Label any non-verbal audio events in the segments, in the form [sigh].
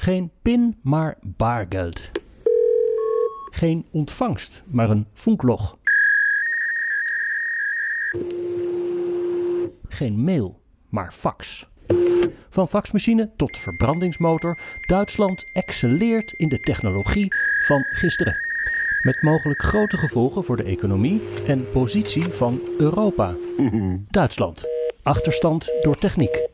Geen pin, maar baargeld. Geen ontvangst, maar een funklog. Geen mail, maar fax. Van faxmachine tot verbrandingsmotor, Duitsland excelleert in de technologie van gisteren. Met mogelijk grote gevolgen voor de economie en positie van Europa. [laughs] Duitsland. Achterstand door techniek.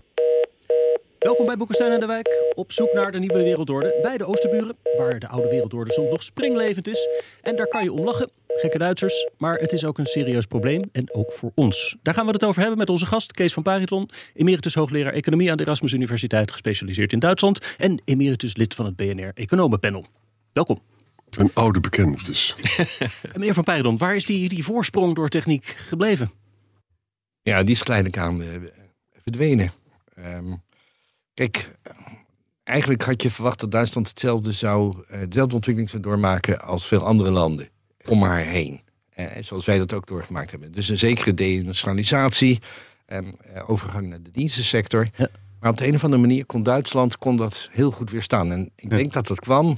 Welkom bij Boekenstein en de Wijk. Op zoek naar de nieuwe wereldorde bij de Oosterburen. Waar de oude wereldorde soms nog springlevend is. En daar kan je om lachen. Gekke Duitsers. Maar het is ook een serieus probleem. En ook voor ons. Daar gaan we het over hebben met onze gast Kees van Pariton. Emeritus hoogleraar economie aan de Erasmus Universiteit. Gespecialiseerd in Duitsland. En emeritus lid van het BNR Economenpanel. Welkom. Een oude bekende dus. [laughs] Meneer Van Pariton, waar is die, die voorsprong door techniek gebleven? Ja, die is geleidelijk aan uh, verdwenen. Um, Kijk, eigenlijk had je verwacht dat Duitsland hetzelfde zou, eh, dezelfde ontwikkeling zou doormaken als veel andere landen om haar heen. Eh, zoals wij dat ook doorgemaakt hebben. Dus een zekere deindustrialisatie, eh, overgang naar de dienstensector. Ja. Maar op de een of andere manier kon Duitsland kon dat heel goed weerstaan. En ik denk dat dat kwam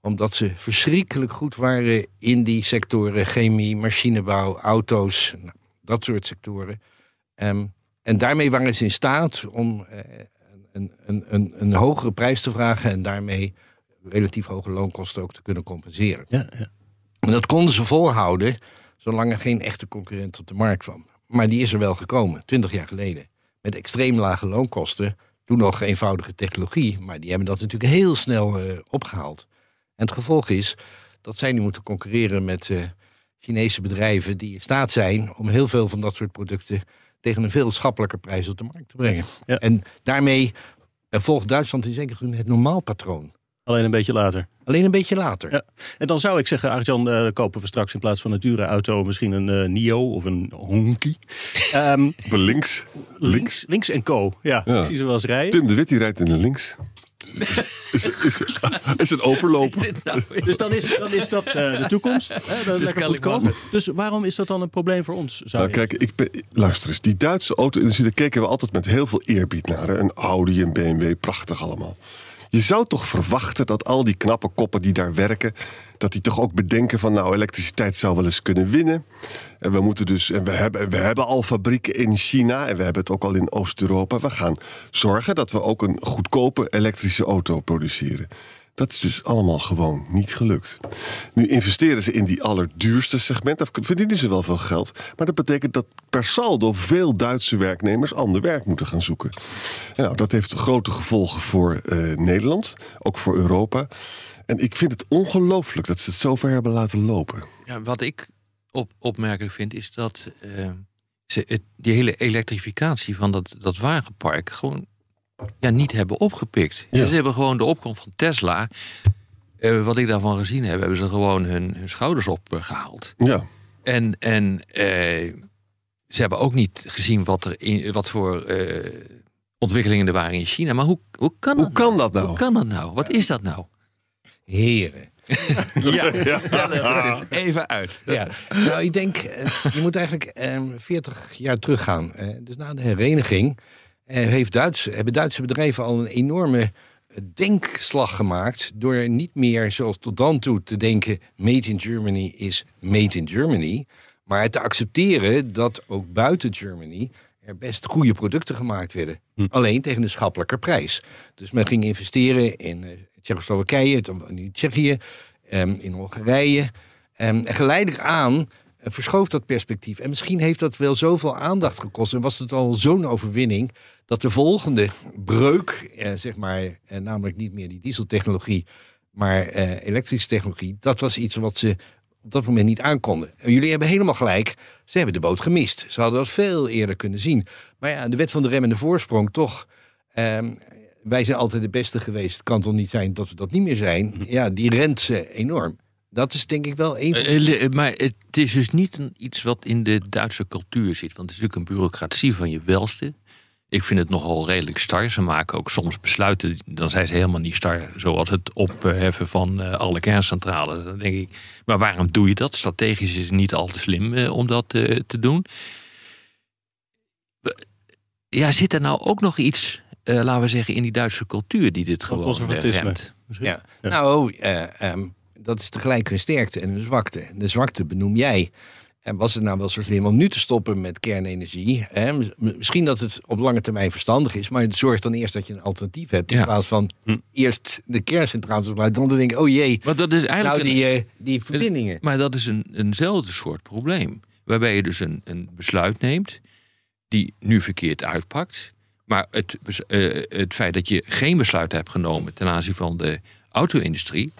omdat ze verschrikkelijk goed waren in die sectoren: chemie, machinebouw, auto's, nou, dat soort sectoren. Um, en daarmee waren ze in staat om uh, een, een, een, een hogere prijs te vragen en daarmee relatief hoge loonkosten ook te kunnen compenseren. Ja, ja. En dat konden ze volhouden zolang er geen echte concurrent op de markt kwam. Maar die is er wel gekomen, twintig jaar geleden. Met extreem lage loonkosten. Toen nog eenvoudige technologie, maar die hebben dat natuurlijk heel snel uh, opgehaald. En het gevolg is dat zij nu moeten concurreren met uh, Chinese bedrijven die in staat zijn om heel veel van dat soort producten tegen een veel schappelijker prijs op de markt te brengen. Ja. En daarmee uh, volgt Duitsland in zekere zin het normaalpatroon. Alleen een beetje later. Alleen een beetje later. Ja. En dan zou ik zeggen, Arjan, uh, kopen we straks in plaats van een dure auto misschien een uh, NIO of een Honky. Um, links. links. Links en co. Ja, ja. ik zie ze wel eens rijden. Tim de Wit die rijdt in de links. Is, is, is het overlopen. Nou dus dan is, dan is dat uh, de toekomst. Hè, dan dus, goedkoop. dus waarom is dat dan een probleem voor ons? Zou nou, kijk, ik ben, luister eens. Die Duitse auto-industrie, daar keken we altijd met heel veel eerbied naar. Een Audi, een BMW, prachtig allemaal. Je zou toch verwachten dat al die knappe koppen die daar werken, dat die toch ook bedenken van nou, elektriciteit zou wel eens kunnen winnen. En we moeten dus, en we hebben, we hebben al fabrieken in China en we hebben het ook al in Oost-Europa. We gaan zorgen dat we ook een goedkope elektrische auto produceren. Dat is dus allemaal gewoon niet gelukt. Nu investeren ze in die allerduurste segment. Daar verdienen ze wel veel geld. Maar dat betekent dat per saldo veel Duitse werknemers ander werk moeten gaan zoeken. nou, dat heeft grote gevolgen voor uh, Nederland, ook voor Europa. En ik vind het ongelooflijk dat ze het zo ver hebben laten lopen. Ja, wat ik op, opmerkelijk vind, is dat uh, ze het, die hele elektrificatie van dat, dat wagenpark gewoon ja, niet hebben opgepikt. Ze hebben gewoon de opkomst van Tesla. Uh, wat ik daarvan gezien heb, hebben ze gewoon hun, hun schouders opgehaald. Ja. En, en uh, ze hebben ook niet gezien wat, er in, wat voor uh, ontwikkelingen er waren in China. Maar hoe, hoe, kan, hoe dat kan nou? dat nou? Hoe kan dat nou? Wat is dat nou? Heren. [laughs] ja, ja. het [laughs] even uit. Ja. Nou, ik denk, je moet eigenlijk 40 jaar teruggaan. dus na de hereniging eh, heeft Duits, hebben Duitse bedrijven al een enorme denkslag gemaakt door niet meer zoals tot dan toe te denken made in Germany is made in Germany, maar te accepteren dat ook buiten Germany er best goede producten gemaakt werden. Hm. Alleen tegen een schappelijker prijs. Dus men ging investeren in uh, Tsjechoslowakije, in Tsjechië, um, in Hongarije. Um, en geleidelijk aan verschoof dat perspectief. En misschien heeft dat wel zoveel aandacht gekost en was het al zo'n overwinning dat de volgende breuk, eh, zeg maar, eh, namelijk niet meer die dieseltechnologie, maar eh, elektrische technologie, dat was iets wat ze op dat moment niet aankonden. En jullie hebben helemaal gelijk. Ze hebben de boot gemist. Ze hadden dat veel eerder kunnen zien. Maar ja, de wet van de rem en de voorsprong toch. ehm, wij zijn altijd de beste geweest. Het kan toch niet zijn dat we dat niet meer zijn. Ja, die rent ze enorm. Dat is denk ik wel een van Eh, eh, Maar het is dus niet een, iets wat in de Duitse cultuur zit. Want het is natuurlijk een bureaucratie van je welste. Ik vind het nogal redelijk star. Ze maken ook soms besluiten, dan zijn ze helemaal niet star. Zoals het opheffen van eh, alle kerncentrales. Dan denk ik, maar waarom doe je dat? Strategisch is het niet al te slim eh, om dat te doen. Ja, zit er nou ook nog iets, eh, laten we zeggen, in die Duitse cultuur die dit gewoon conservatisme. remt? Ja. Nou, eh, ehm, dat is tegelijk een sterkte en een zwakte. En de zwakte benoem jij. En was het nou wel zo slim om nu te stoppen met kernenergie? Hè? Misschien dat het op lange termijn verstandig is, maar het zorgt dan eerst dat je een alternatief hebt. In Ja. plaats van Hm. eerst de kerncentrales te sluiten. Dan denk ik, oh jee, Want dat is nou eigenlijk een- die, eh, die verbindingen. Maar dat is een, eenzelfde soort probleem. Waarbij je dus een, een besluit neemt die nu verkeerd uitpakt. Maar het, eh, het feit dat je geen besluit hebt genomen ten aanzien van de auto-industrie,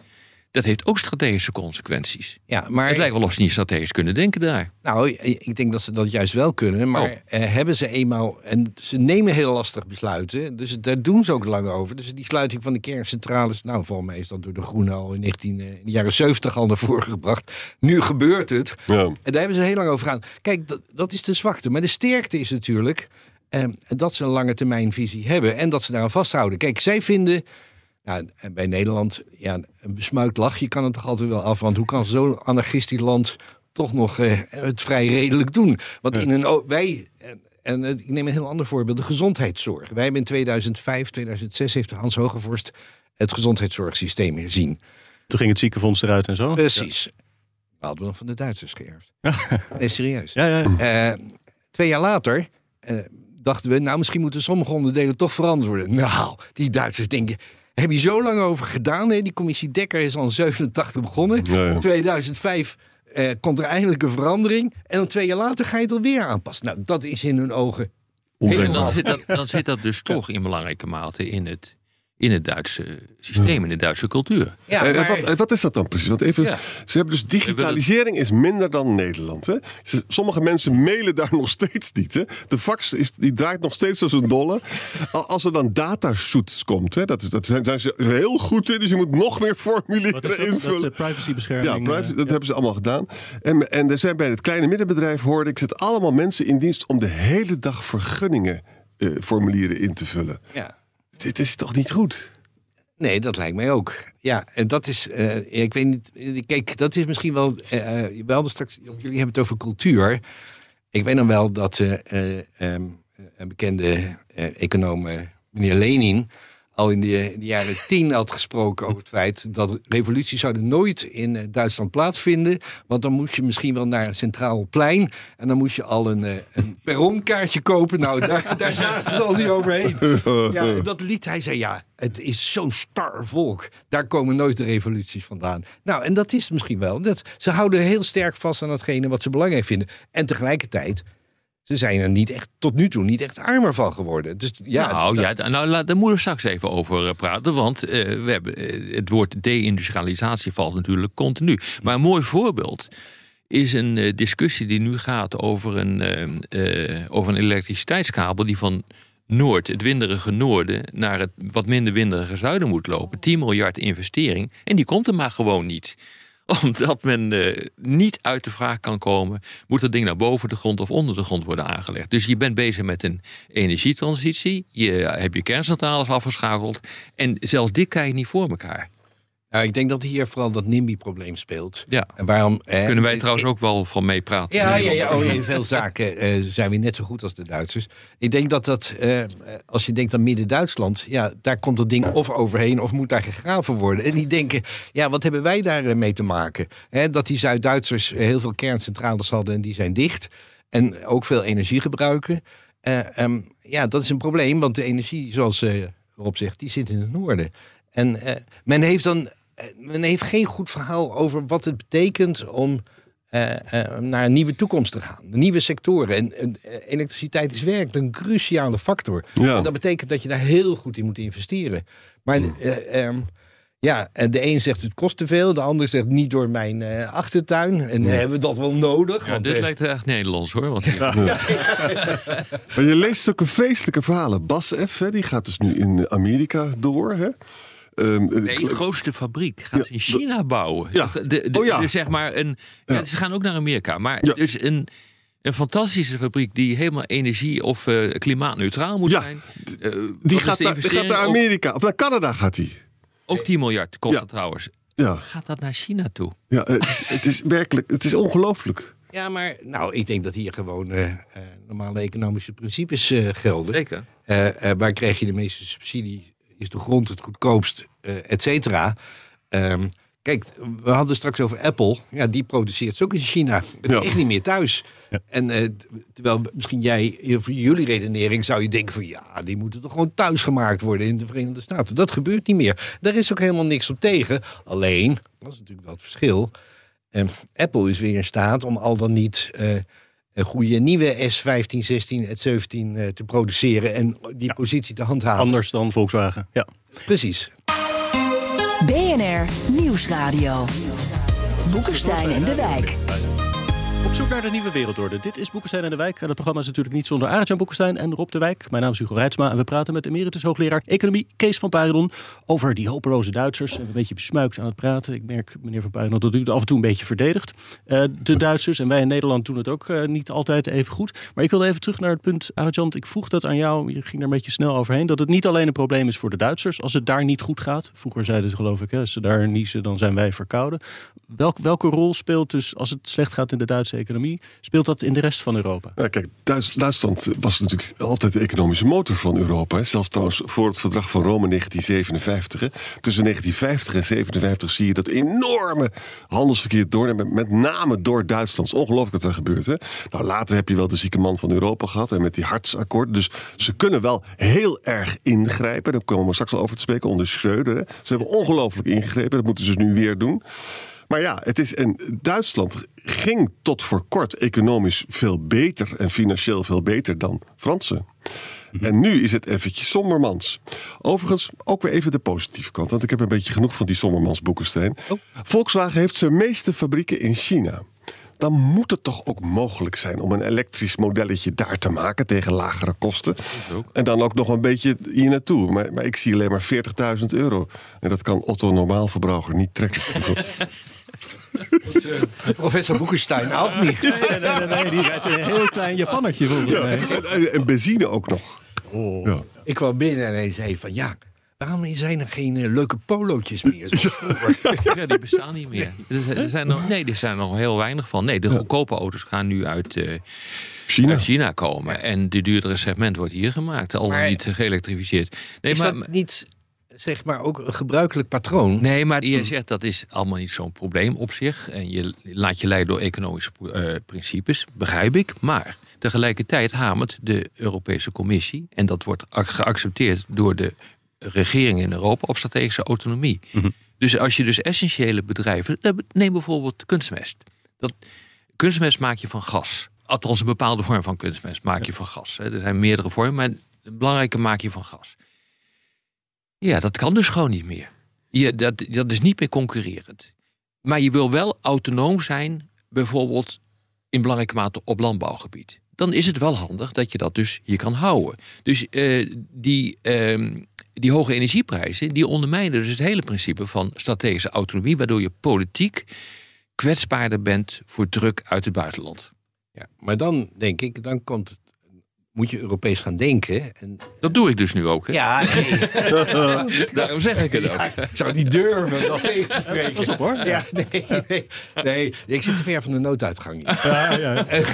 dat heeft ook strategische consequenties. Ja, maar het lijkt wel of ze niet strategisch kunnen denken daar. Nou, ik denk dat ze dat juist wel kunnen. Maar Oh. eh, hebben ze eenmaal. En ze nemen heel lastig besluiten. Dus daar doen ze ook lang over. Dus die sluiting van de kerncentrales. Nou, volgens mij is dat door de Groenen al in, 19, eh, in de jaren 70 al naar voren gebracht. Nu gebeurt het. Ja. En daar hebben ze heel lang over gedaan. Kijk, dat, dat is de zwakte. Maar de sterkte is natuurlijk. eh, dat ze een lange termijn visie hebben. En dat ze daaraan vasthouden. Kijk, zij vinden. Ja, en bij Nederland, ja, een besmuikt lachje kan het toch altijd wel af. Want hoe kan zo'n anarchistisch land toch nog eh, het vrij redelijk doen? Want in een, wij, en, eh, ik neem een heel ander voorbeeld, de gezondheidszorg. Wij hebben in 2005, 2006 heeft Hans Hogevorst het gezondheidszorgsysteem herzien. Toen ging het ziekenfonds eruit en zo. Precies. We hadden we nog van de Duitsers geërfd. Nee, serieus. Ja, ja, ja. Eh, twee jaar later dachten we, nou misschien moeten sommige onderdelen toch veranderd worden. Nou, die Duitsers denken, heb je zo lang over gedaan? Hè? Die commissie Dekker is al in 87 begonnen. Ja, ja. In 2005 eh, komt er eindelijk een verandering. En dan twee jaar later ga je het alweer aanpassen. Nou, dat is in hun ogen En helemaal... dan zit, dat, dan zit dat dus toch in belangrijke mate in het, in het Duitse systeem, in de Duitse cultuur. Ja, Eh, maar- wat, eh, wat is dat dan precies? Want even, Ja. Ze hebben dus digitalisering is minder dan Nederland. Hè? Sommige mensen mailen daar [laughs] nog steeds niet. Hè? De fax is, die draait nog steeds als een dolle. Al- Als er dan datashoots komt, hè? Dat, is, dat zijn, zijn ze heel goed in. Dus je moet nog meer formulieren dat? Dat invullen. is eh, privacybescherming. Ja, privacy, dat ja. hebben ze allemaal gedaan. En, en er zijn bij het kleine middenbedrijf, hoorde ik, zitten allemaal mensen in dienst om de hele dag vergunningen eh, formulieren in te vullen. ja. Dit is toch niet goed? Nee, dat lijkt mij ook. Ja, en dat is, eh, ik weet niet, eh, kijk, dat is misschien wel, eh, eh, straks, jullie hebben het over cultuur. Ik weet dan wel dat eh, eh, ehm, een bekende econoom, meneer Lenin, al in de, in de jaren [laughs] tien had gesproken over het feit dat revoluties zouden nooit in eh, Duitsland plaatsvinden. Want dan moest je misschien wel naar een centraal plein en dan moest je al een, eh, een [laughs] perronkaartje kopen. Nou, daar, [laughs] daar zagen ze al niet overheen. Ja, dat liet hij zei, ja, het is zo'n star volk. Daar komen nooit de revoluties vandaan. Nou, en dat is het misschien wel. Dat, ze houden heel sterk vast aan datgene wat ze belangrijk vinden. En tegelijkertijd, ze zijn er niet echt, tot nu toe niet echt armer van geworden. Dus ja, nou dat- ja, nou, laat- moeten we straks even over eh, praten. Want eh, we hebben, eh, het woord deindustrialisatie valt natuurlijk continu. Maar een mooi voorbeeld is een discussie die nu gaat over een, over een elektriciteitskabel die van Noord, het winderige noorden, naar het wat minder winderige zuiden moet lopen. 10 miljard investering. En die komt er maar gewoon niet [laughs] omdat men eh, niet uit de vraag kan komen: moet dat ding nou boven de grond of onder de grond worden aangelegd? Dus je bent bezig met een energietransitie. Je hebt je kerncentrales afgeschakeld. En zelfs dit krijg je niet voor elkaar. Nou, ik denk dat hier vooral dat NIMBY-probleem speelt. Ja. En waarom, eh, Kunnen wij trouwens ook wel van meepraten? Ja, ja, ja. Oh, in [laughs] veel zaken eh, zijn we net zo goed als de Duitsers. Ik denk dat dat, eh, als je denkt aan Midden-Duitsland, ja, daar komt het ding of overheen of moet daar gegraven worden. En die denken, ja, wat hebben wij daar eh, mee te maken? Dat die Zuid-Duitsers heel veel kerncentrales hadden en die zijn dicht. En ook veel energie gebruiken. Eh, ehm, ja, dat is een probleem, want de energie, zoals Rob zegt, die zit in het noorden. En men heeft dan men heeft geen goed verhaal over wat het betekent om eh, eh, naar een nieuwe toekomst te gaan. Nieuwe sectoren. En eh, elektriciteit is werkelijk een cruciale factor. Ja. En dat betekent dat je daar heel goed in moet investeren. Maar eh, ehm, Ja, en de een zegt het kost te veel, de ander zegt niet door mijn eh, achtertuin. En hebben we dat wel nodig? Ja, want, dit eh, lijkt echt Nederlands hoor. Want [laughs] Maar je leest ook een vreselijke verhalen. Bas F, hè, die gaat dus nu in Amerika door. Hè? Ehm, Nee, de grootste fabriek gaat ze in China bouwen. Ja. De, de, Oh ja. dus zeg maar een, ja, Ze gaan ook naar Amerika. Maar Ja. dus een, een fantastische fabriek die helemaal energie- of eh, klimaatneutraal moet Ja, zijn. Eh, die gaat, de naar, die gaat naar Ook- Amerika, of naar Canada gaat hij. Ook, 10 miljard kost Ja. dat trouwens. Ja, Gaat dat naar China toe? ja het, is, het is werkelijk, het is ongelooflijk. Ja, maar nou, ik denk dat hier gewoon eh, eh, normale economische principes eh, gelden. Zeker. Eh, eh, waar krijg je de meeste subsidie? Is de grond het goedkoopst, eh et cetera? Ehm, kijk, we hadden straks over Apple. Ja, die produceert ze ook in China. Het Ja. is echt niet meer thuis. En eh, terwijl misschien jij, voor jullie redenering, zou je denken van ja, die moeten toch gewoon thuis gemaakt worden in de Verenigde Staten. Dat gebeurt niet meer. Daar is ook helemaal niks op tegen. Alleen, dat is natuurlijk wel het verschil. eh, Apple is weer in staat om al dan niet eh, goede nieuwe S15, 16 en 17 eh, te produceren en die positie te handhaven. Anders dan Volkswagen. Ja. Precies. BNR Nieuwsradio. Boekenstein en de Wijk. Op zoek naar de nieuwe wereldorde. Dit is Boekenstein en de Wijk. En het programma is natuurlijk niet zonder Arjan Boekenstein en Rob de Wijk. Mijn naam is Hugo Reitsma en we praten met emeritus hoogleraar Economie Kees van Puyron over die hopeloze Duitsers. Een beetje besmuikt aan het praten. Ik merk, meneer van Puyron, dat u het af en toe een beetje verdedigt. Eh, de Duitsers en wij in Nederland doen het ook eh, niet altijd even goed. Maar ik wilde even terug naar het punt, Arjan. Ik vroeg dat aan jou, je ging er een beetje snel overheen, dat het niet alleen een probleem is voor de Duitsers als het daar niet goed gaat. Vroeger zeiden ze geloof ik, hè, als ze daar niezen, dan zijn wij verkouden. Welk, welke rol speelt dus, als het slecht gaat in de Economie, speelt dat in de rest van Europa? Ja, kijk, Duits- Duitsland was natuurlijk altijd de economische motor van Europa. Zelfs trouwens voor het verdrag van Rome 1957. Hè. Tussen 1950 en 57 zie je dat enorme handelsverkeer doornemen. Met name door Duitsland. Ongelooflijk wat er gebeurt. Hè. Nou, later heb je wel de zieke man van Europa gehad. En met die hartsakkoord. Dus ze kunnen wel heel erg ingrijpen. Daar komen we straks al over te spreken onder Schreuder. Ze hebben ongelooflijk ingegrepen. Dat moeten ze nu weer doen. Maar ja, het is, en Duitsland ging tot voor kort economisch veel beter en financieel veel beter dan Fransen. En nu is het eventjes sombermans. Overigens ook weer even de positieve kant, want ik heb een beetje genoeg van die sombermans Boekenstein. Volkswagen heeft zijn meeste fabrieken in China. Dan moet het toch ook mogelijk zijn om een elektrisch modelletje daar te maken tegen lagere kosten. En dan ook nog een beetje hier naartoe. Maar, maar ik zie alleen maar 40.000 euro. En dat kan Otto normaalverbruiker niet trekken. [laughs] [laughs] [laughs] Professor Boekenstein ook niet. [laughs] Nee, nee, nee, nee, die rijdt een heel klein Japannertje volgens Ja, mij. en, en- en benzine ook nog. Ja. Ik kwam binnen en hij zei van ja, waarom zijn er geen eh, leuke polootjes meer? [laughs] Ja, die bestaan niet meer. Er, er zijn nog, nee, er zijn er nog heel weinig van. Nee, de goedkope auto's gaan nu uit, eh, China. uit China komen. En de duurdere segment wordt hier gemaakt. Al Maar- niet geëlektrificeerd. Nee, Is maar, dat niet zeg maar ook een gebruikelijk patroon? nee, maar je zegt dat is allemaal niet zo'n probleem op zich. En je laat je leiden door economische eh, principes. Begrijp ik. Maar tegelijkertijd hamert de Europese Commissie... en dat wordt ac- geaccepteerd door de regeringen in Europa... op strategische autonomie. Dus als je dus essentiële bedrijven... eh, Neem bijvoorbeeld kunstmest. Dat, kunstmest maak je van gas. Althans, een bepaalde vorm van kunstmest maak je van gas. hè. Er zijn meerdere vormen, maar een belangrijke maak je van gas. Ja, dat kan dus gewoon niet meer. Je, dat, dat is niet meer concurrerend. Maar je wil wel autonoom zijn, bijvoorbeeld in belangrijke mate op landbouwgebied. Dan is het wel handig dat je dat dus hier kan houden. Dus eh, die, ehm, die hoge energieprijzen, die ondermijnen dus het hele principe van strategische autonomie, waardoor je politiek kwetsbaarder bent voor druk uit het buitenland. Ja, maar dan denk ik, dan komt moet je Europees gaan denken. En, Dat doe ik dus nu ook. Hè? ja, nee, [laughs] Daarom zeg ik het ook. ik zou niet durven dat tegen te spreken. Pas op hoor. Ja, nee, nee, nee, ik zit te ver van de nooduitgang. hier. Ja, ja. [laughs]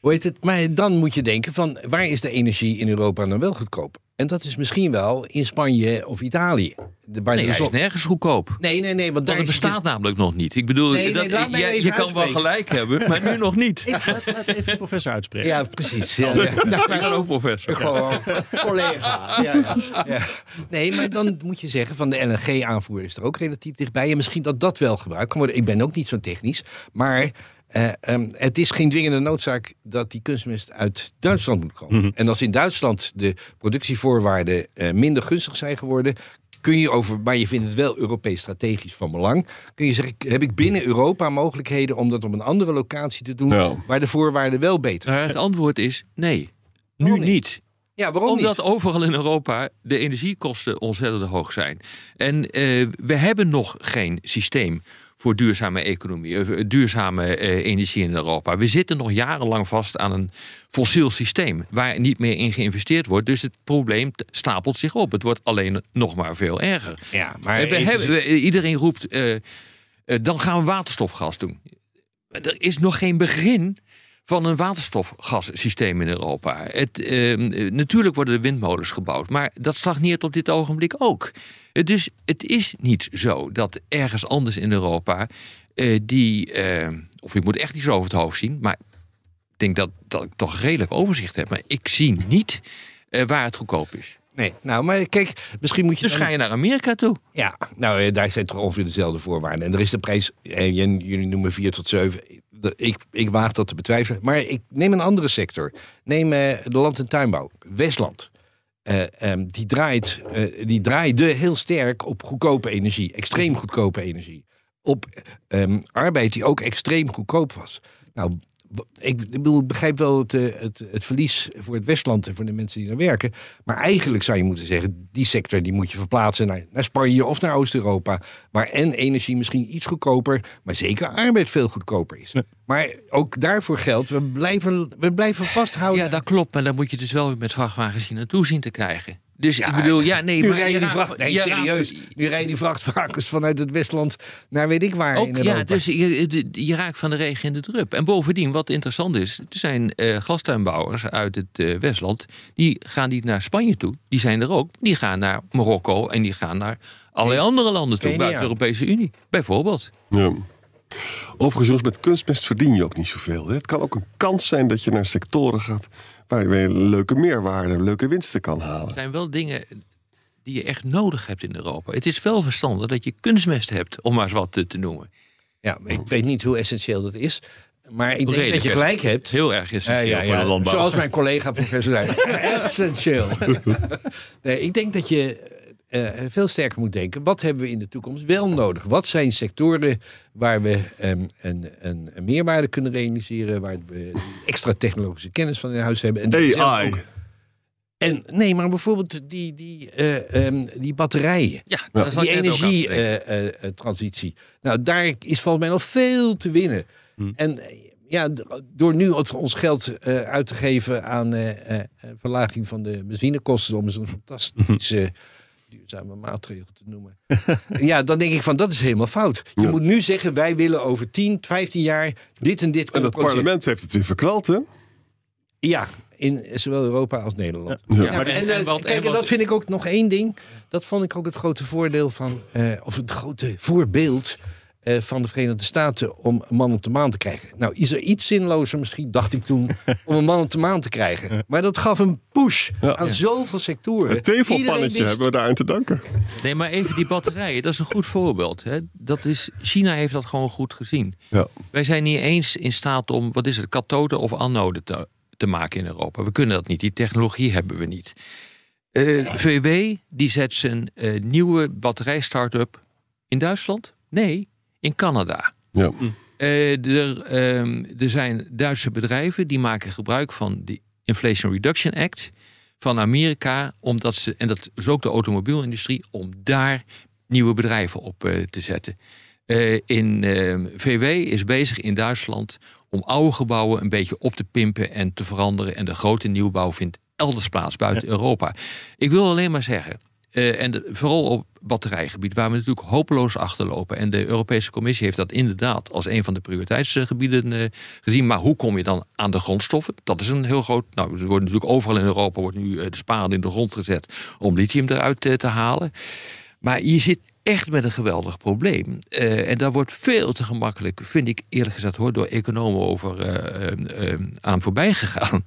Hoe heet het? Maar dan moet je denken van waar is de energie in Europa dan wel goedkoop? En dat is misschien wel in Spanje of Italië. De, waar Nee, de hij is nergens goedkoop. nee, nee, nee, want daar bestaat namelijk nog niet. Ik bedoel, Nee, nee, dat, je, je kan wel gelijk hebben, maar nu nog niet. Ik Laat, laat even de professor uitspreken. Ja, precies. Ja, ja. Nou, ben ook professor. Gewoon collega. Ja, ja, ja. Nee, maar dan moet je zeggen van de LNG-aanvoer is er ook relatief dichtbij. En misschien dat dat wel gebruikt kan worden. Ik ben ook niet zo technisch. Maar eh, ehm, het is geen dwingende noodzaak dat die kunstmest uit Duitsland moet komen. En als in Duitsland de productievoorwaarden eh, minder gunstig zijn geworden... kun je over, maar je vindt het wel Europees strategisch van belang. Kun je zeggen, heb ik binnen Europa mogelijkheden om dat op een andere locatie te doen, Ja. waar de voorwaarden wel beter zijn? Maar het antwoord is nee. Nu niet? niet. Ja, waarom Omdat niet? overal in Europa de energiekosten ontzettend hoog zijn. En eh, we hebben nog geen systeem voor duurzame economie, eh, duurzame eh, energie in Europa. We zitten nog jarenlang vast aan een fossiel systeem waar niet meer in geïnvesteerd wordt. Dus het probleem stapelt zich op. Het wordt alleen nog maar veel erger. Ja, maar Eh, we even- hebben, we- iedereen roept, dan gaan we waterstofgas doen. Er is nog geen begin van een waterstofgassysteem in Europa. Het, eh, natuurlijk worden er windmolens gebouwd, maar dat stagneert op dit ogenblik ook. Het is, het is niet zo dat ergens anders in Europa eh, die, eh, of ik moet echt iets over het hoofd zien, maar ik denk dat, dat ik toch redelijk overzicht heb. Maar ik zie niet eh, waar het goedkoop is. Nee, nou, maar kijk, misschien moet je. Dus dan- ga je naar Amerika toe. Ja, nou, eh, daar zijn toch ongeveer dezelfde voorwaarden. En er is de prijs, jullie noemen 4 tot 7. Ik, ik waag dat te betwijfelen. Maar ik neem een andere sector. Neem eh, de land- en tuinbouw. Westland. Eh, ehm, die, draait, eh, die draaide heel sterk op goedkope energie. Extreem goedkope energie. Op ehm, arbeid die ook extreem goedkoop was. Nou, ik, ik bedoel, ik begrijp wel het, eh, het, het verlies voor het Westland en voor de mensen die daar werken. Maar eigenlijk zou je moeten zeggen, die sector die moet je verplaatsen naar, naar Spanje of naar Oost-Europa. Waar en energie misschien iets goedkoper, maar zeker arbeid veel goedkoper is. Maar ook daarvoor geldt, we blijven, we blijven vasthouden. Ja, dat klopt. Maar dan moet je dus wel weer met vrachtwagens hier naartoe zien te krijgen. Dus ik bedoel, ja, nee, nu maar rijden die, vracht, nee, serieus, nu rijden die vrachtwagens vanuit het Westland naar weet ik waar in Europa. ja, dus je, je raakt van de regen in de drup. En bovendien, wat interessant is, er zijn eh glastuinbouwers uit het eh, Westland. Die gaan niet naar Spanje toe. Die zijn er ook. Die gaan naar Marokko en die gaan naar allerlei andere landen toe. Buiten de Europese Unie, bijvoorbeeld. Ja. Overigens, met kunstmest verdien je ook niet zoveel. Hè? Het kan ook een kans zijn dat je naar sectoren gaat waar je weer leuke meerwaarde, leuke winsten kan halen. Er zijn wel dingen die je echt nodig hebt in Europa. Het is wel verstandig dat je kunstmest hebt, om maar eens wat te, te noemen. Ja, ik weet niet hoe essentieel dat is. Maar ik denk Redelijk dat je gelijk hebt. Heel erg is Ja, ja, voor de ja. landbouw. Zoals mijn collega professor zei. [laughs] Essentieel. [laughs] nee, ik denk dat je eh, veel sterker moet denken. Wat hebben we in de toekomst wel nodig? Wat zijn sectoren waar we ehm, een, een, een meerwaarde kunnen realiseren? Waar we extra technologische kennis van in huis hebben? En die zelf AI. ook- En nee, maar bijvoorbeeld die, die, eh, ehm, die batterijen. Ja, Die energietransitie. nou, daar is volgens mij nog veel te winnen. Hm. En eh, ja, door nu ons- geld eh, uit te geven aan eh, eh, verlaging van de benzinekosten, om eens een fantastische duurzame maatregel te noemen. [laughs] ja, dan denk ik van dat is helemaal fout. Je Ja. moet nu zeggen, wij willen over 10, 15 jaar dit en dit En het parlement heeft het weer verknald, hè? Ja, in zowel Europa als Nederland. Ja. maar dus- en, en eh, wat- kijk, en en wat- dat vind ik ook nog één ding. Dat vond ik ook het grote voordeel van, eh, of het grote voorbeeld eh, van de Verenigde Staten om een man op de maan te krijgen. Nou, is er iets zinlozer misschien, dacht ik toen, [laughs] om een man op de maan te krijgen. Maar dat gaf een push Ja. aan zoveel sectoren. Het tevelpannetje wist- hebben we daaraan te danken. Nee, maar even die batterijen, dat is een goed voorbeeld. Hè. Dat is, China heeft dat gewoon goed gezien. Ja. Wij zijn niet eens in staat om, wat is het, kathode of anode te, te maken in Europa. We kunnen dat niet, die technologie hebben we niet. Eh, VW, die zet zijn eh, nieuwe batterij-start-up in Duitsland? Nee, in Canada. Ja. Eh, er, ehm, er zijn Duitse bedrijven die maken gebruik van de Inflation Reduction Act van Amerika, omdat ze, en dat is ook de automobielindustrie, om daar nieuwe bedrijven op eh, te zetten. Eh, in ehm, VW is bezig in Duitsland om oude gebouwen een beetje op te pimpen en te veranderen. En de grote nieuwbouw vindt elders plaats buiten Europa. Ik wil alleen maar zeggen, eh, en vooral op batterijgebied, waar we natuurlijk hopeloos achterlopen. En de Europese Commissie heeft dat inderdaad als een van de prioriteitsgebieden eh, gezien. Maar hoe kom je dan aan de grondstoffen? Dat is een heel groot. Nou, er wordt natuurlijk overal in Europa wordt nu eh, de spade in de grond gezet om lithium eruit te halen. Maar je zit echt met een geweldig probleem. En daar wordt veel te gemakkelijk, vind ik eerlijk gezegd hoor, door economen over aan voorbij gegaan.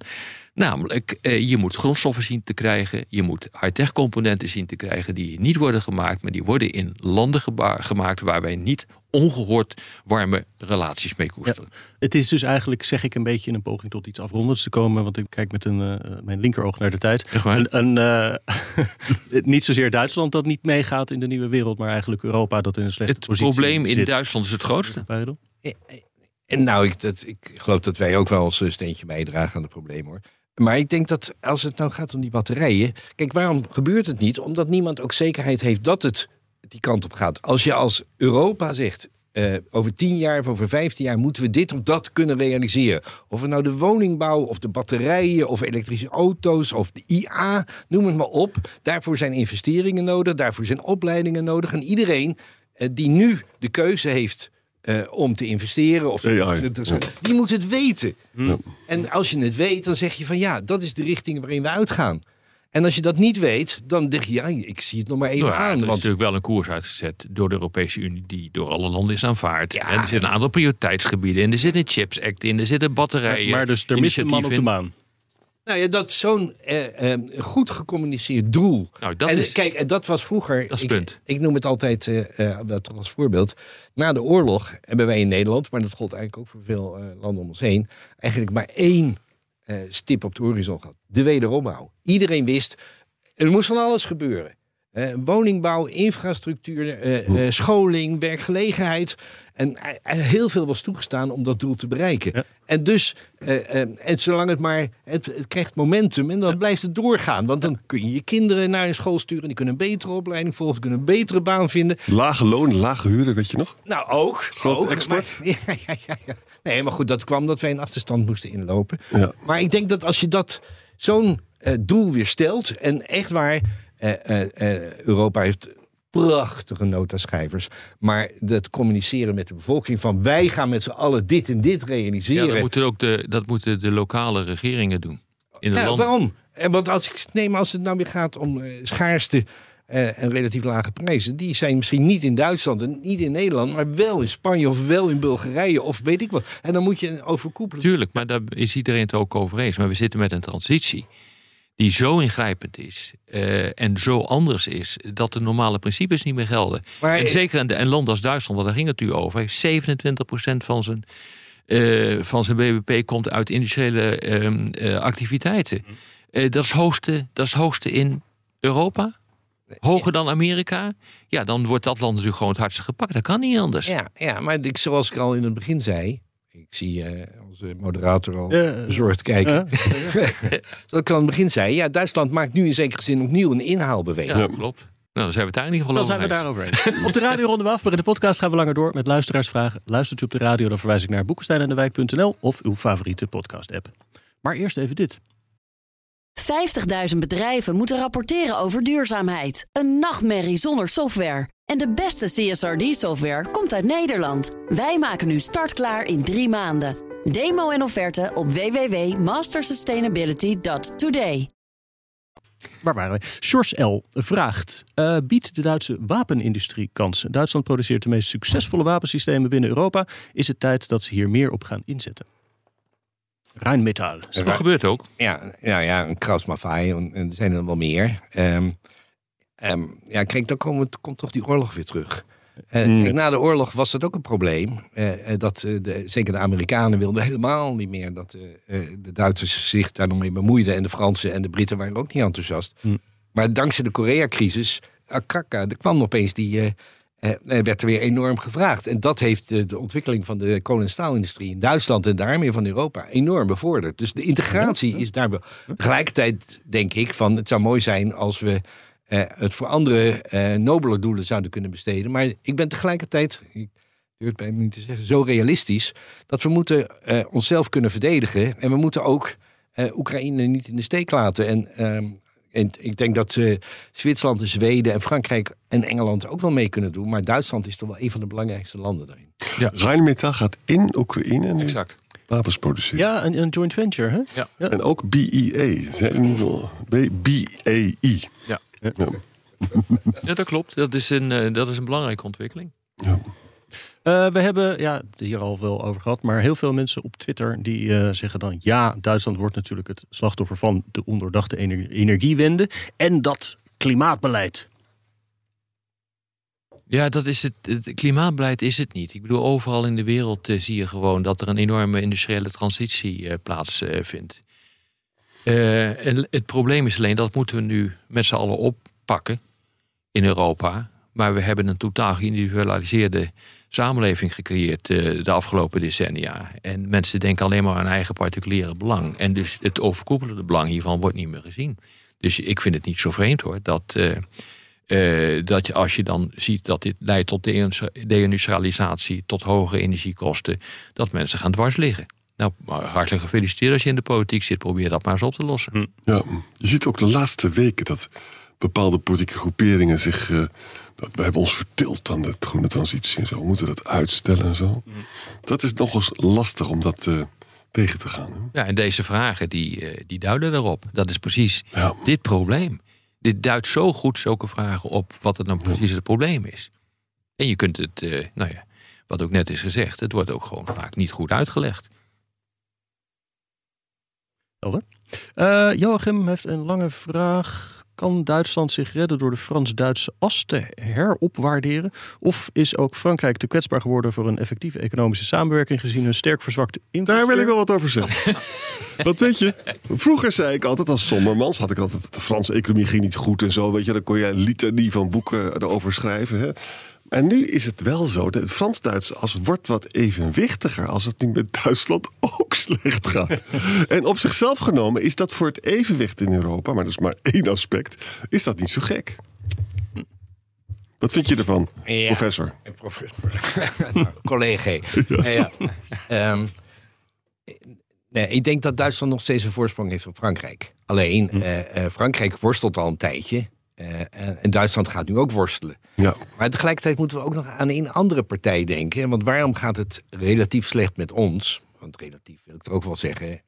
Namelijk, eh, je moet grondstoffen zien te krijgen. Je moet high-tech componenten zien te krijgen die niet worden gemaakt, maar die worden in landen gemaakt waar wij niet ongehoord warme relaties mee koesteren. Het is dus eigenlijk, zeg ik een beetje in een poging tot iets afrondends te komen, want ik kijk met een, eh, mijn linkeroog naar de tijd. Een, een, eh, [laughs] niet zozeer Duitsland dat niet meegaat in de nieuwe wereld, maar eigenlijk Europa dat in een slechte Het positie probleem in zit. Duitsland is het grootste. En nou, ik, dat, ik geloof dat wij ook wel ons steentje bijdragen aan het probleem hoor. Maar ik denk dat als het nou gaat om die batterijen. Kijk, waarom gebeurt het niet? Omdat niemand ook zekerheid heeft dat het die kant op gaat. Als je als Europa zegt. eh, over tien jaar of over vijftien jaar moeten we dit of dat kunnen realiseren. Of het nou de woningbouw of de batterijen of elektrische auto's of de IA, noem het maar op. Daarvoor zijn investeringen nodig, daarvoor zijn opleidingen nodig. En iedereen eh, die nu de keuze heeft eh, om te investeren, of AI, of- ja. die moet het weten. Ja. En als je het weet, dan zeg je van ja, dat is de richting waarin we uitgaan. En als je dat niet weet, dan denk je ja, ik zie het nog maar even Nou ja, aan. er is Want natuurlijk wel een koers uitgezet door de Europese Unie die door alle landen is aanvaard. Ja. En er zitten een aantal prioriteitsgebieden in. Er zit een Chips Act in, er zitten batterijen. Maar dus er mist een man op de maan. Nou ja, dat zo'n eh, eh, goed gecommuniceerd doel. Nou, dat en is, kijk, en dat was vroeger. Dat is ik, punt. ik noem het altijd eh, eh, toch als voorbeeld. Na de oorlog hebben wij in Nederland, maar dat gold eigenlijk ook voor veel eh, landen om ons heen, eigenlijk maar één eh, stip op de horizon gehad: de wederopbouw. Iedereen wist, er moest van alles gebeuren. Eh, woningbouw, infrastructuur, eh, eh, scholing, werkgelegenheid. En heel veel was toegestaan om dat doel te bereiken. Ja. En dus, en zolang het maar, het, het krijgt momentum en dan blijft het doorgaan. Want dan kun je je kinderen naar een school sturen, die kunnen een betere opleiding volgen, kunnen een betere baan vinden. Lage loon, lage huren, weet je nog? Nou, ook. Grote ook, export. maar- [laughs] ja, ja, ja, ja. Nee, maar goed, dat kwam dat wij een achterstand moesten inlopen. Ja. Maar ik denk dat als je dat zo'n doel weer stelt... en echt waar, Europa heeft prachtige notaschrijvers... maar dat communiceren met de bevolking van... wij gaan met z'n allen dit en dit ja, realiseren. dat, moeten ook de, dat moeten de lokale regeringen doen. In de Nou, landen. waarom? Want als ik neem, als het nou weer gaat om eh, schaarste eh, en relatief lage prijzen, die zijn misschien niet in Duitsland en niet in Nederland, maar wel in Spanje of wel in Bulgarije of weet ik wat. En dan moet je overkoepelen. Tuurlijk, maar daar is iedereen het ook over eens. Maar we zitten met een transitie die zo ingrijpend is eh, en zo anders is... dat de normale principes niet meer gelden. Maar en zeker in een land als Duitsland, want daar ging het u over... heeft 27% van zijn, eh, van zijn BBP komt uit industriële ehm, eh, activiteiten. Eh, dat, is hoogste, dat is hoogste in Europa. Hoger dan Amerika. Ja, dan wordt dat land natuurlijk gewoon het hardste gepakt. Dat kan niet anders. Ja, ja, maar ik, zoals ik al in het begin zei, ik zie eh, onze moderator al bezorgd kijken. [laughs] Zoals ik al in het begin zei, ja, Duitsland maakt nu in zekere zin opnieuw een inhaalbeweging. Ja, klopt. Nou, dan zijn we het daar in ieder geval Dan zijn we over eens. daarover eens. [laughs] Op de radio ronden we af, maar in de podcast gaan we langer door met luisteraarsvragen. Luistert u op de radio, dan verwijs ik naar boekensteinendewijk.nl of uw favoriete podcast-app. Maar eerst even dit. 50.000 bedrijven moeten rapporteren over duurzaamheid. Een nachtmerrie zonder software. En de beste CSRD-software komt uit Nederland. Wij maken nu startklaar in drie maanden. Demo en offerte op www.mastersustainability.today. Waar waren we? Sjors L. vraagt: eh, Biedt de Duitse wapenindustrie kansen? Duitsland produceert de meest succesvolle wapensystemen binnen Europa. Is het tijd dat ze hier meer op gaan inzetten? Rijnmetaal. Dat gebeurt ook. Ja, ja, ja een Krausmaffei, en er zijn er wel meer. Ehm, ehm, ja, kijk, dan komt, komt toch die oorlog weer terug. Eh, Hmm. kijk, na de oorlog was dat ook een probleem. eh, eh, dat, de, zeker de Amerikanen wilden helemaal niet meer dat eh, eh, de Duitsers zich daar nog mee bemoeiden. En de Fransen en de Britten waren ook niet enthousiast. Hmm. Maar dankzij de Korea-crisis, akaka, er kwam opeens die... eh, eh, er werd er weer enorm gevraagd. En dat heeft de, de ontwikkeling van de kolen- en staalindustrie in Duitsland en daarmee van Europa enorm bevorderd. Dus de integratie is daar wel. Tegelijkertijd denk ik van het zou mooi zijn als we eh, het voor andere eh nobele doelen zouden kunnen besteden. Maar ik ben tegelijkertijd, ik durf het bijna niet te zeggen, zo realistisch dat we moeten onszelf kunnen verdedigen. En we moeten ook Oekraïne niet in de steek laten. En, ehm, en ik denk dat eh, Zwitserland en Zweden en Frankrijk en Engeland ook wel mee kunnen doen. Maar Duitsland is toch wel een van de belangrijkste landen daarin. Rijnmetaal gaat in Oekraïne nu Exact. wapens produceren. Ja, een, een joint venture, hè? En ook BEA. Zijn er nu nog- B- BAI. Ja. Ja. Ja, dat klopt. Dat is een, eh, dat is een belangrijke ontwikkeling. Uh, we hebben ja, hier al veel over gehad, maar heel veel mensen op Twitter die uh, zeggen dan ja, Duitsland wordt natuurlijk het slachtoffer van de ondoordachte ener energiewende en dat klimaatbeleid. Ja, dat is het, het klimaatbeleid is het niet. Ik bedoel, overal in de wereld uh, zie je gewoon dat er een enorme industriële transitie plaatsvindt. het probleem is alleen dat moeten we nu met z'n allen oppakken in Europa. Maar we hebben een totaal geïndividualiseerde samenleving gecreëerd uh, de afgelopen decennia. En mensen denken alleen maar aan eigen particuliere belang. En dus het overkoepelende belang hiervan wordt niet meer gezien. Dus ik vind het niet zo vreemd hoor. Dat, uh, dat je, als je dan ziet dat dit leidt tot deindustrialisatie, tot hogere energiekosten, dat mensen gaan dwars liggen. Nou, hartelijk gefeliciteerd als je in de politiek zit. Probeer dat maar eens op te lossen. Hm. Ja, je ziet ook de laatste weken dat bepaalde politieke groeperingen zich we hebben ons vertild aan de groene transitie en zo. We moeten dat uitstellen en zo. Dat is nog eens lastig om dat uh, tegen te gaan. Hè? Ja, en deze vragen die, uh, die duiden daarop. Dat is precies ja. dit probleem. Dit duidt zo goed zulke vragen op wat het nou precies het probleem is. En je kunt het, uh, nou ja, wat ook net is gezegd, het wordt ook gewoon vaak niet goed uitgelegd. Helder. Joachim heeft een lange vraag. Kan Duitsland zich redden door de Frans-Duitse as te heropwaarderen? Of is ook Frankrijk te kwetsbaar geworden voor een effectieve economische samenwerking gezien een sterk verzwakte Daar wil ik wel wat over zeggen. [laughs] wat weet je, vroeger zei ik altijd als sommermans, had ik altijd, de Franse economie ging niet goed en zo, weet je, dan kon je litanie van boeken erover schrijven. Hè? En nu is het wel zo, de Frans-Duits als wordt wat evenwichtiger als het nu met Duitsland [laughs] ook slecht gaat. [laughs] en op zichzelf genomen is dat voor het evenwicht in Europa, maar dat is maar één aspect, is dat niet zo gek. Wat vind je ervan, ja, professor? Professor. [laughs] nou, collega. ja. ja. Um, nee, ik denk dat Duitsland nog steeds een voorsprong heeft op Frankrijk. Alleen, hm. uh, uh, Frankrijk worstelt al een tijdje. Uh, en Duitsland gaat nu ook worstelen. Ja. Maar tegelijkertijd moeten we ook nog aan een andere partij denken. Want waarom gaat het relatief slecht met ons? Want relatief wil ik er ook wel zeggen.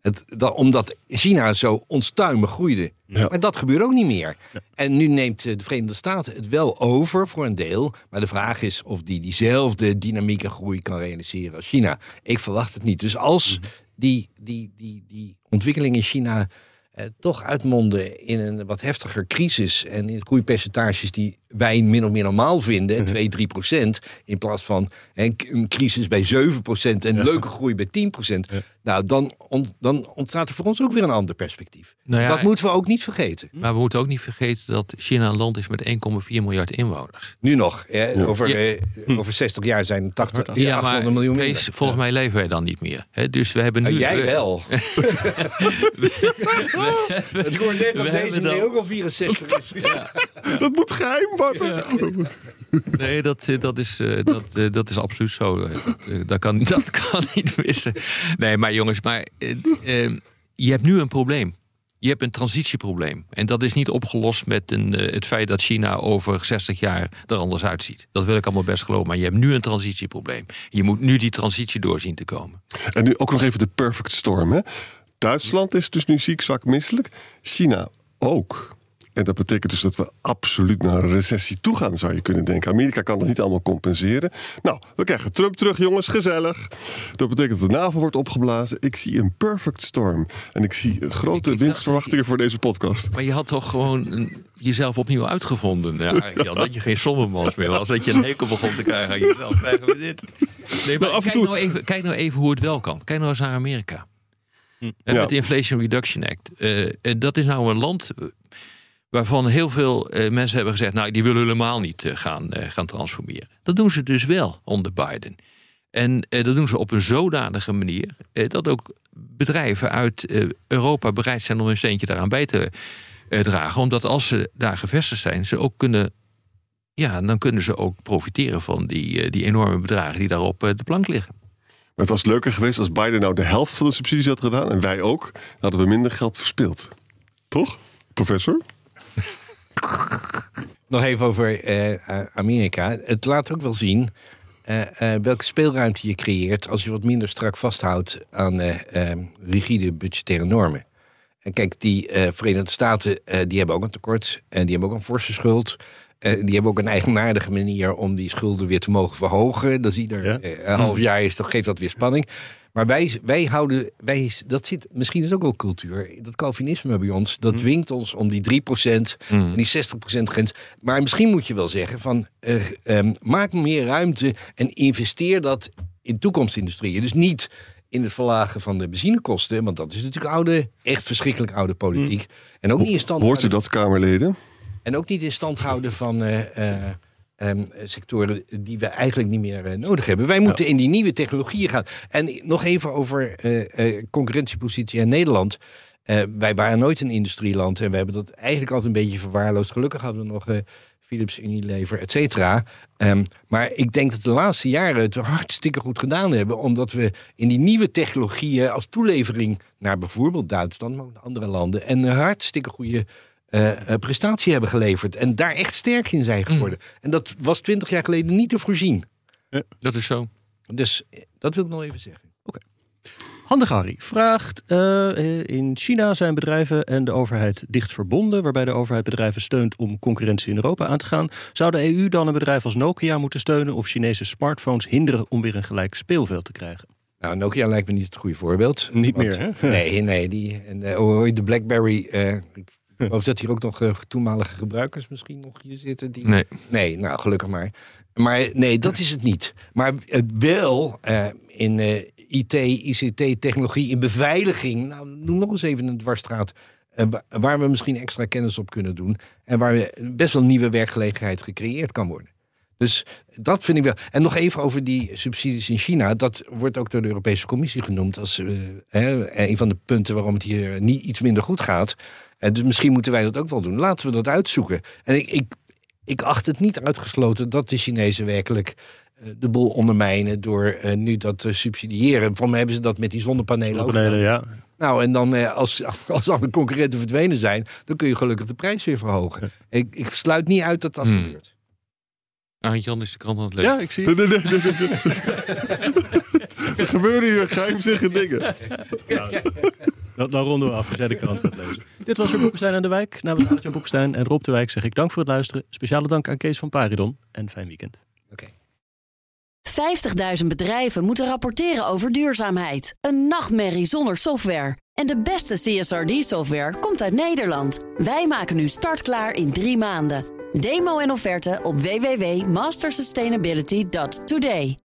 Het, dat, omdat China zo onstuimig groeide. Ja. Maar dat gebeurt ook niet meer. En nu neemt eh, de Verenigde Staten het wel over voor een deel. Maar de vraag is of die diezelfde dynamieke groei kan realiseren als China. Ik verwacht het niet. Dus als mhm. die, die, die, die ontwikkeling in China eh, toch uitmonden in een wat heftiger crisis en in groeipercentages die wij min of meer normaal vinden, 2, 3 mhm. procent, in plaats van een, een crisis bij 7 procent en leuke groei bij 10 procent. Nou, dan, dan ontstaat er voor ons ook weer een ander perspectief. Nou dat moeten we ook niet vergeten. Maar we moeten ook niet vergeten dat China een land is met 1,4 miljard inwoners. Nu nog. over, eh, over 60 jaar zijn 80, ja, 800 miljoen Kees, volgens mij leven wij dan niet meer. Hè? Dus we hebben nu... Uh, jij wel. [laughs] [laughs] Het hoort net dat deze meneer ook al 64 is. [laughs] Dat moet geheim worden. Nee, dat, eh, dat, is, eh, dat, eh, dat is absoluut zo. Dat, kan, [laughs] dat kan niet missen. Nee, maar jongens, maar, je hebt nu een probleem. Je hebt een transitieprobleem. En dat is niet opgelost met een, het feit dat China over 60 jaar er anders uitziet. Dat wil ik allemaal best geloven. Maar je hebt nu een transitieprobleem. Je moet nu die transitie doorzien te komen. En nu ook nog even de perfect storm. Hè? Duitsland is dus nu ziek, zwak, misselijk. China ook. En dat betekent dus dat we absoluut naar een recessie toe gaan, zou je kunnen denken. Amerika kan dat niet allemaal compenseren. Nou, we krijgen Trump terug, jongens, gezellig. Dat betekent dat de NAVO wordt opgeblazen. Ik zie een perfect storm. En ik zie grote winstverwachtingen voor deze podcast. Maar je had toch gewoon jezelf opnieuw uitgevonden. Ja, Jan, dat je geen sommermans meer was. Dat je een hekel begon te krijgen aan jezelf. Krijgen we dit? Nee, maar, kijk, nou even, kijk nou even hoe het wel kan. Kijk nou eens naar Amerika. Hm. Met de Inflation Reduction Act. Uh, dat is nou een land waarvan heel veel uh, mensen hebben gezegd... nou, die willen helemaal niet uh, gaan, gaan transformeren. Dat doen ze dus wel onder Biden. En dat doen ze op een zodanige manier... dat ook bedrijven uit Europa bereid zijn om een steentje daaraan bij te dragen. Omdat als ze daar gevestigd zijn, ze ook kunnen... ja, dan kunnen ze ook profiteren van die, die enorme bedragen die daar op de plank liggen. Het was leuker geweest als Biden nou de helft van de subsidies had gedaan... en wij ook, dan hadden we minder geld verspild. Toch, professor? [laughs] Nog even over uh, Amerika. Het laat ook wel zien uh, welke speelruimte je creëert als je wat minder strak vasthoudt aan rigide budgettaire normen. En kijk, die Verenigde Staten die hebben ook een tekort en die hebben ook een forse schuld. Eh, die hebben ook een eigenaardige manier om die schulden weer te mogen verhogen. Dat ieder Ja. eh, een half jaar is, toch geeft dat weer spanning. Maar wij, wij houden, wij, dat zit, misschien is ook wel cultuur. Dat Calvinisme bij ons, dat dwingt ons om die 3% en die 60% grens. Maar misschien moet je wel zeggen van eh, ehm, maak meer ruimte en investeer dat in toekomstindustrieën. Dus niet in het verlagen van de benzinekosten, want dat is natuurlijk oude, echt verschrikkelijk oude politiek. En ook niet in stand Hoort u dat, Kamerleden? En ook niet in stand houden van eh, eh, ehm, sectoren die we eigenlijk niet meer eh, nodig hebben. Wij moeten in die nieuwe technologieën gaan. En nog even over concurrentiepositie in Nederland. Wij waren nooit een industrieland en we hebben dat eigenlijk altijd een beetje verwaarloosd. Gelukkig hadden we nog Philips, Unilever, et cetera. Ehm, maar ik denk dat de laatste jaren het hartstikke goed gedaan hebben. Omdat we in die nieuwe technologieën als toelevering naar bijvoorbeeld Duitsland, maar ook naar andere landen. En een hartstikke goede eh, eh, prestatie hebben geleverd. En daar echt sterk in zijn geworden. En dat was twintig jaar geleden niet te voorzien. Dat is zo. Dus eh, dat wil ik nog even zeggen. Handig Harry vraagt: In China zijn bedrijven en de overheid dicht verbonden, waarbij de overheid bedrijven steunt om concurrentie in Europa aan te gaan. Zou de EU dan een bedrijf als Nokia moeten steunen of Chinese smartphones hinderen om weer een gelijk speelveld te krijgen? Nou, Nokia lijkt me niet het goede voorbeeld. Niet Want- meer, hè? Nee, nee. Die, en, de BlackBerry... ik [laughs] geloof dat hier ook nog eh, toenmalige gebruikers misschien nog hier zitten. Die... Nee. Nee, nou gelukkig maar. Maar nee, dat is het niet. Maar het wel eh, in eh, IT, ICT, technologie, in beveiliging. Nou, noem nog eens even een dwarsstraat. eh, wa- waar we misschien extra kennis op kunnen doen. En waar we best wel nieuwe werkgelegenheid gecreëerd kan worden. Dus dat vind ik wel. En nog even over die subsidies in China. Dat wordt ook door de Europese Commissie genoemd als eh, hè, een van de punten waarom het hier niet iets minder goed gaat. En dus misschien moeten wij dat ook wel doen. Laten we dat uitzoeken. En ik, ik, ik acht het niet uitgesloten dat de Chinezen werkelijk eh, de boel ondermijnen door eh, nu dat te subsidiëren. Voor mij hebben ze dat met die zonnepanelen ook Zonnepanelen, gedaan. ja. Nou, en dan eh, als, als alle concurrenten verdwenen zijn, dan kun je gelukkig de prijs weer verhogen. Ik, ik sluit niet uit dat dat Hmm. gebeurt. Jan is de krant aan het lezen. Ja, ik zie. [laughs] Er gebeuren hier geheimzinnige dingen. Dan, dan ronden we af als jij de krant gaat lezen. Dit was weer Boekenstein aan de Wijk. Namens Arjan Boekenstein en Rob de Wijk zeg ik dank voor het luisteren. Speciale dank aan Kees van Paridon en fijn weekend. Oké. 50.000 bedrijven moeten rapporteren over duurzaamheid. Een nachtmerrie zonder software. En de beste CSRD-software komt uit Nederland. Wij maken nu startklaar in drie maanden. Demo en offerte op www.mastersustainability.today.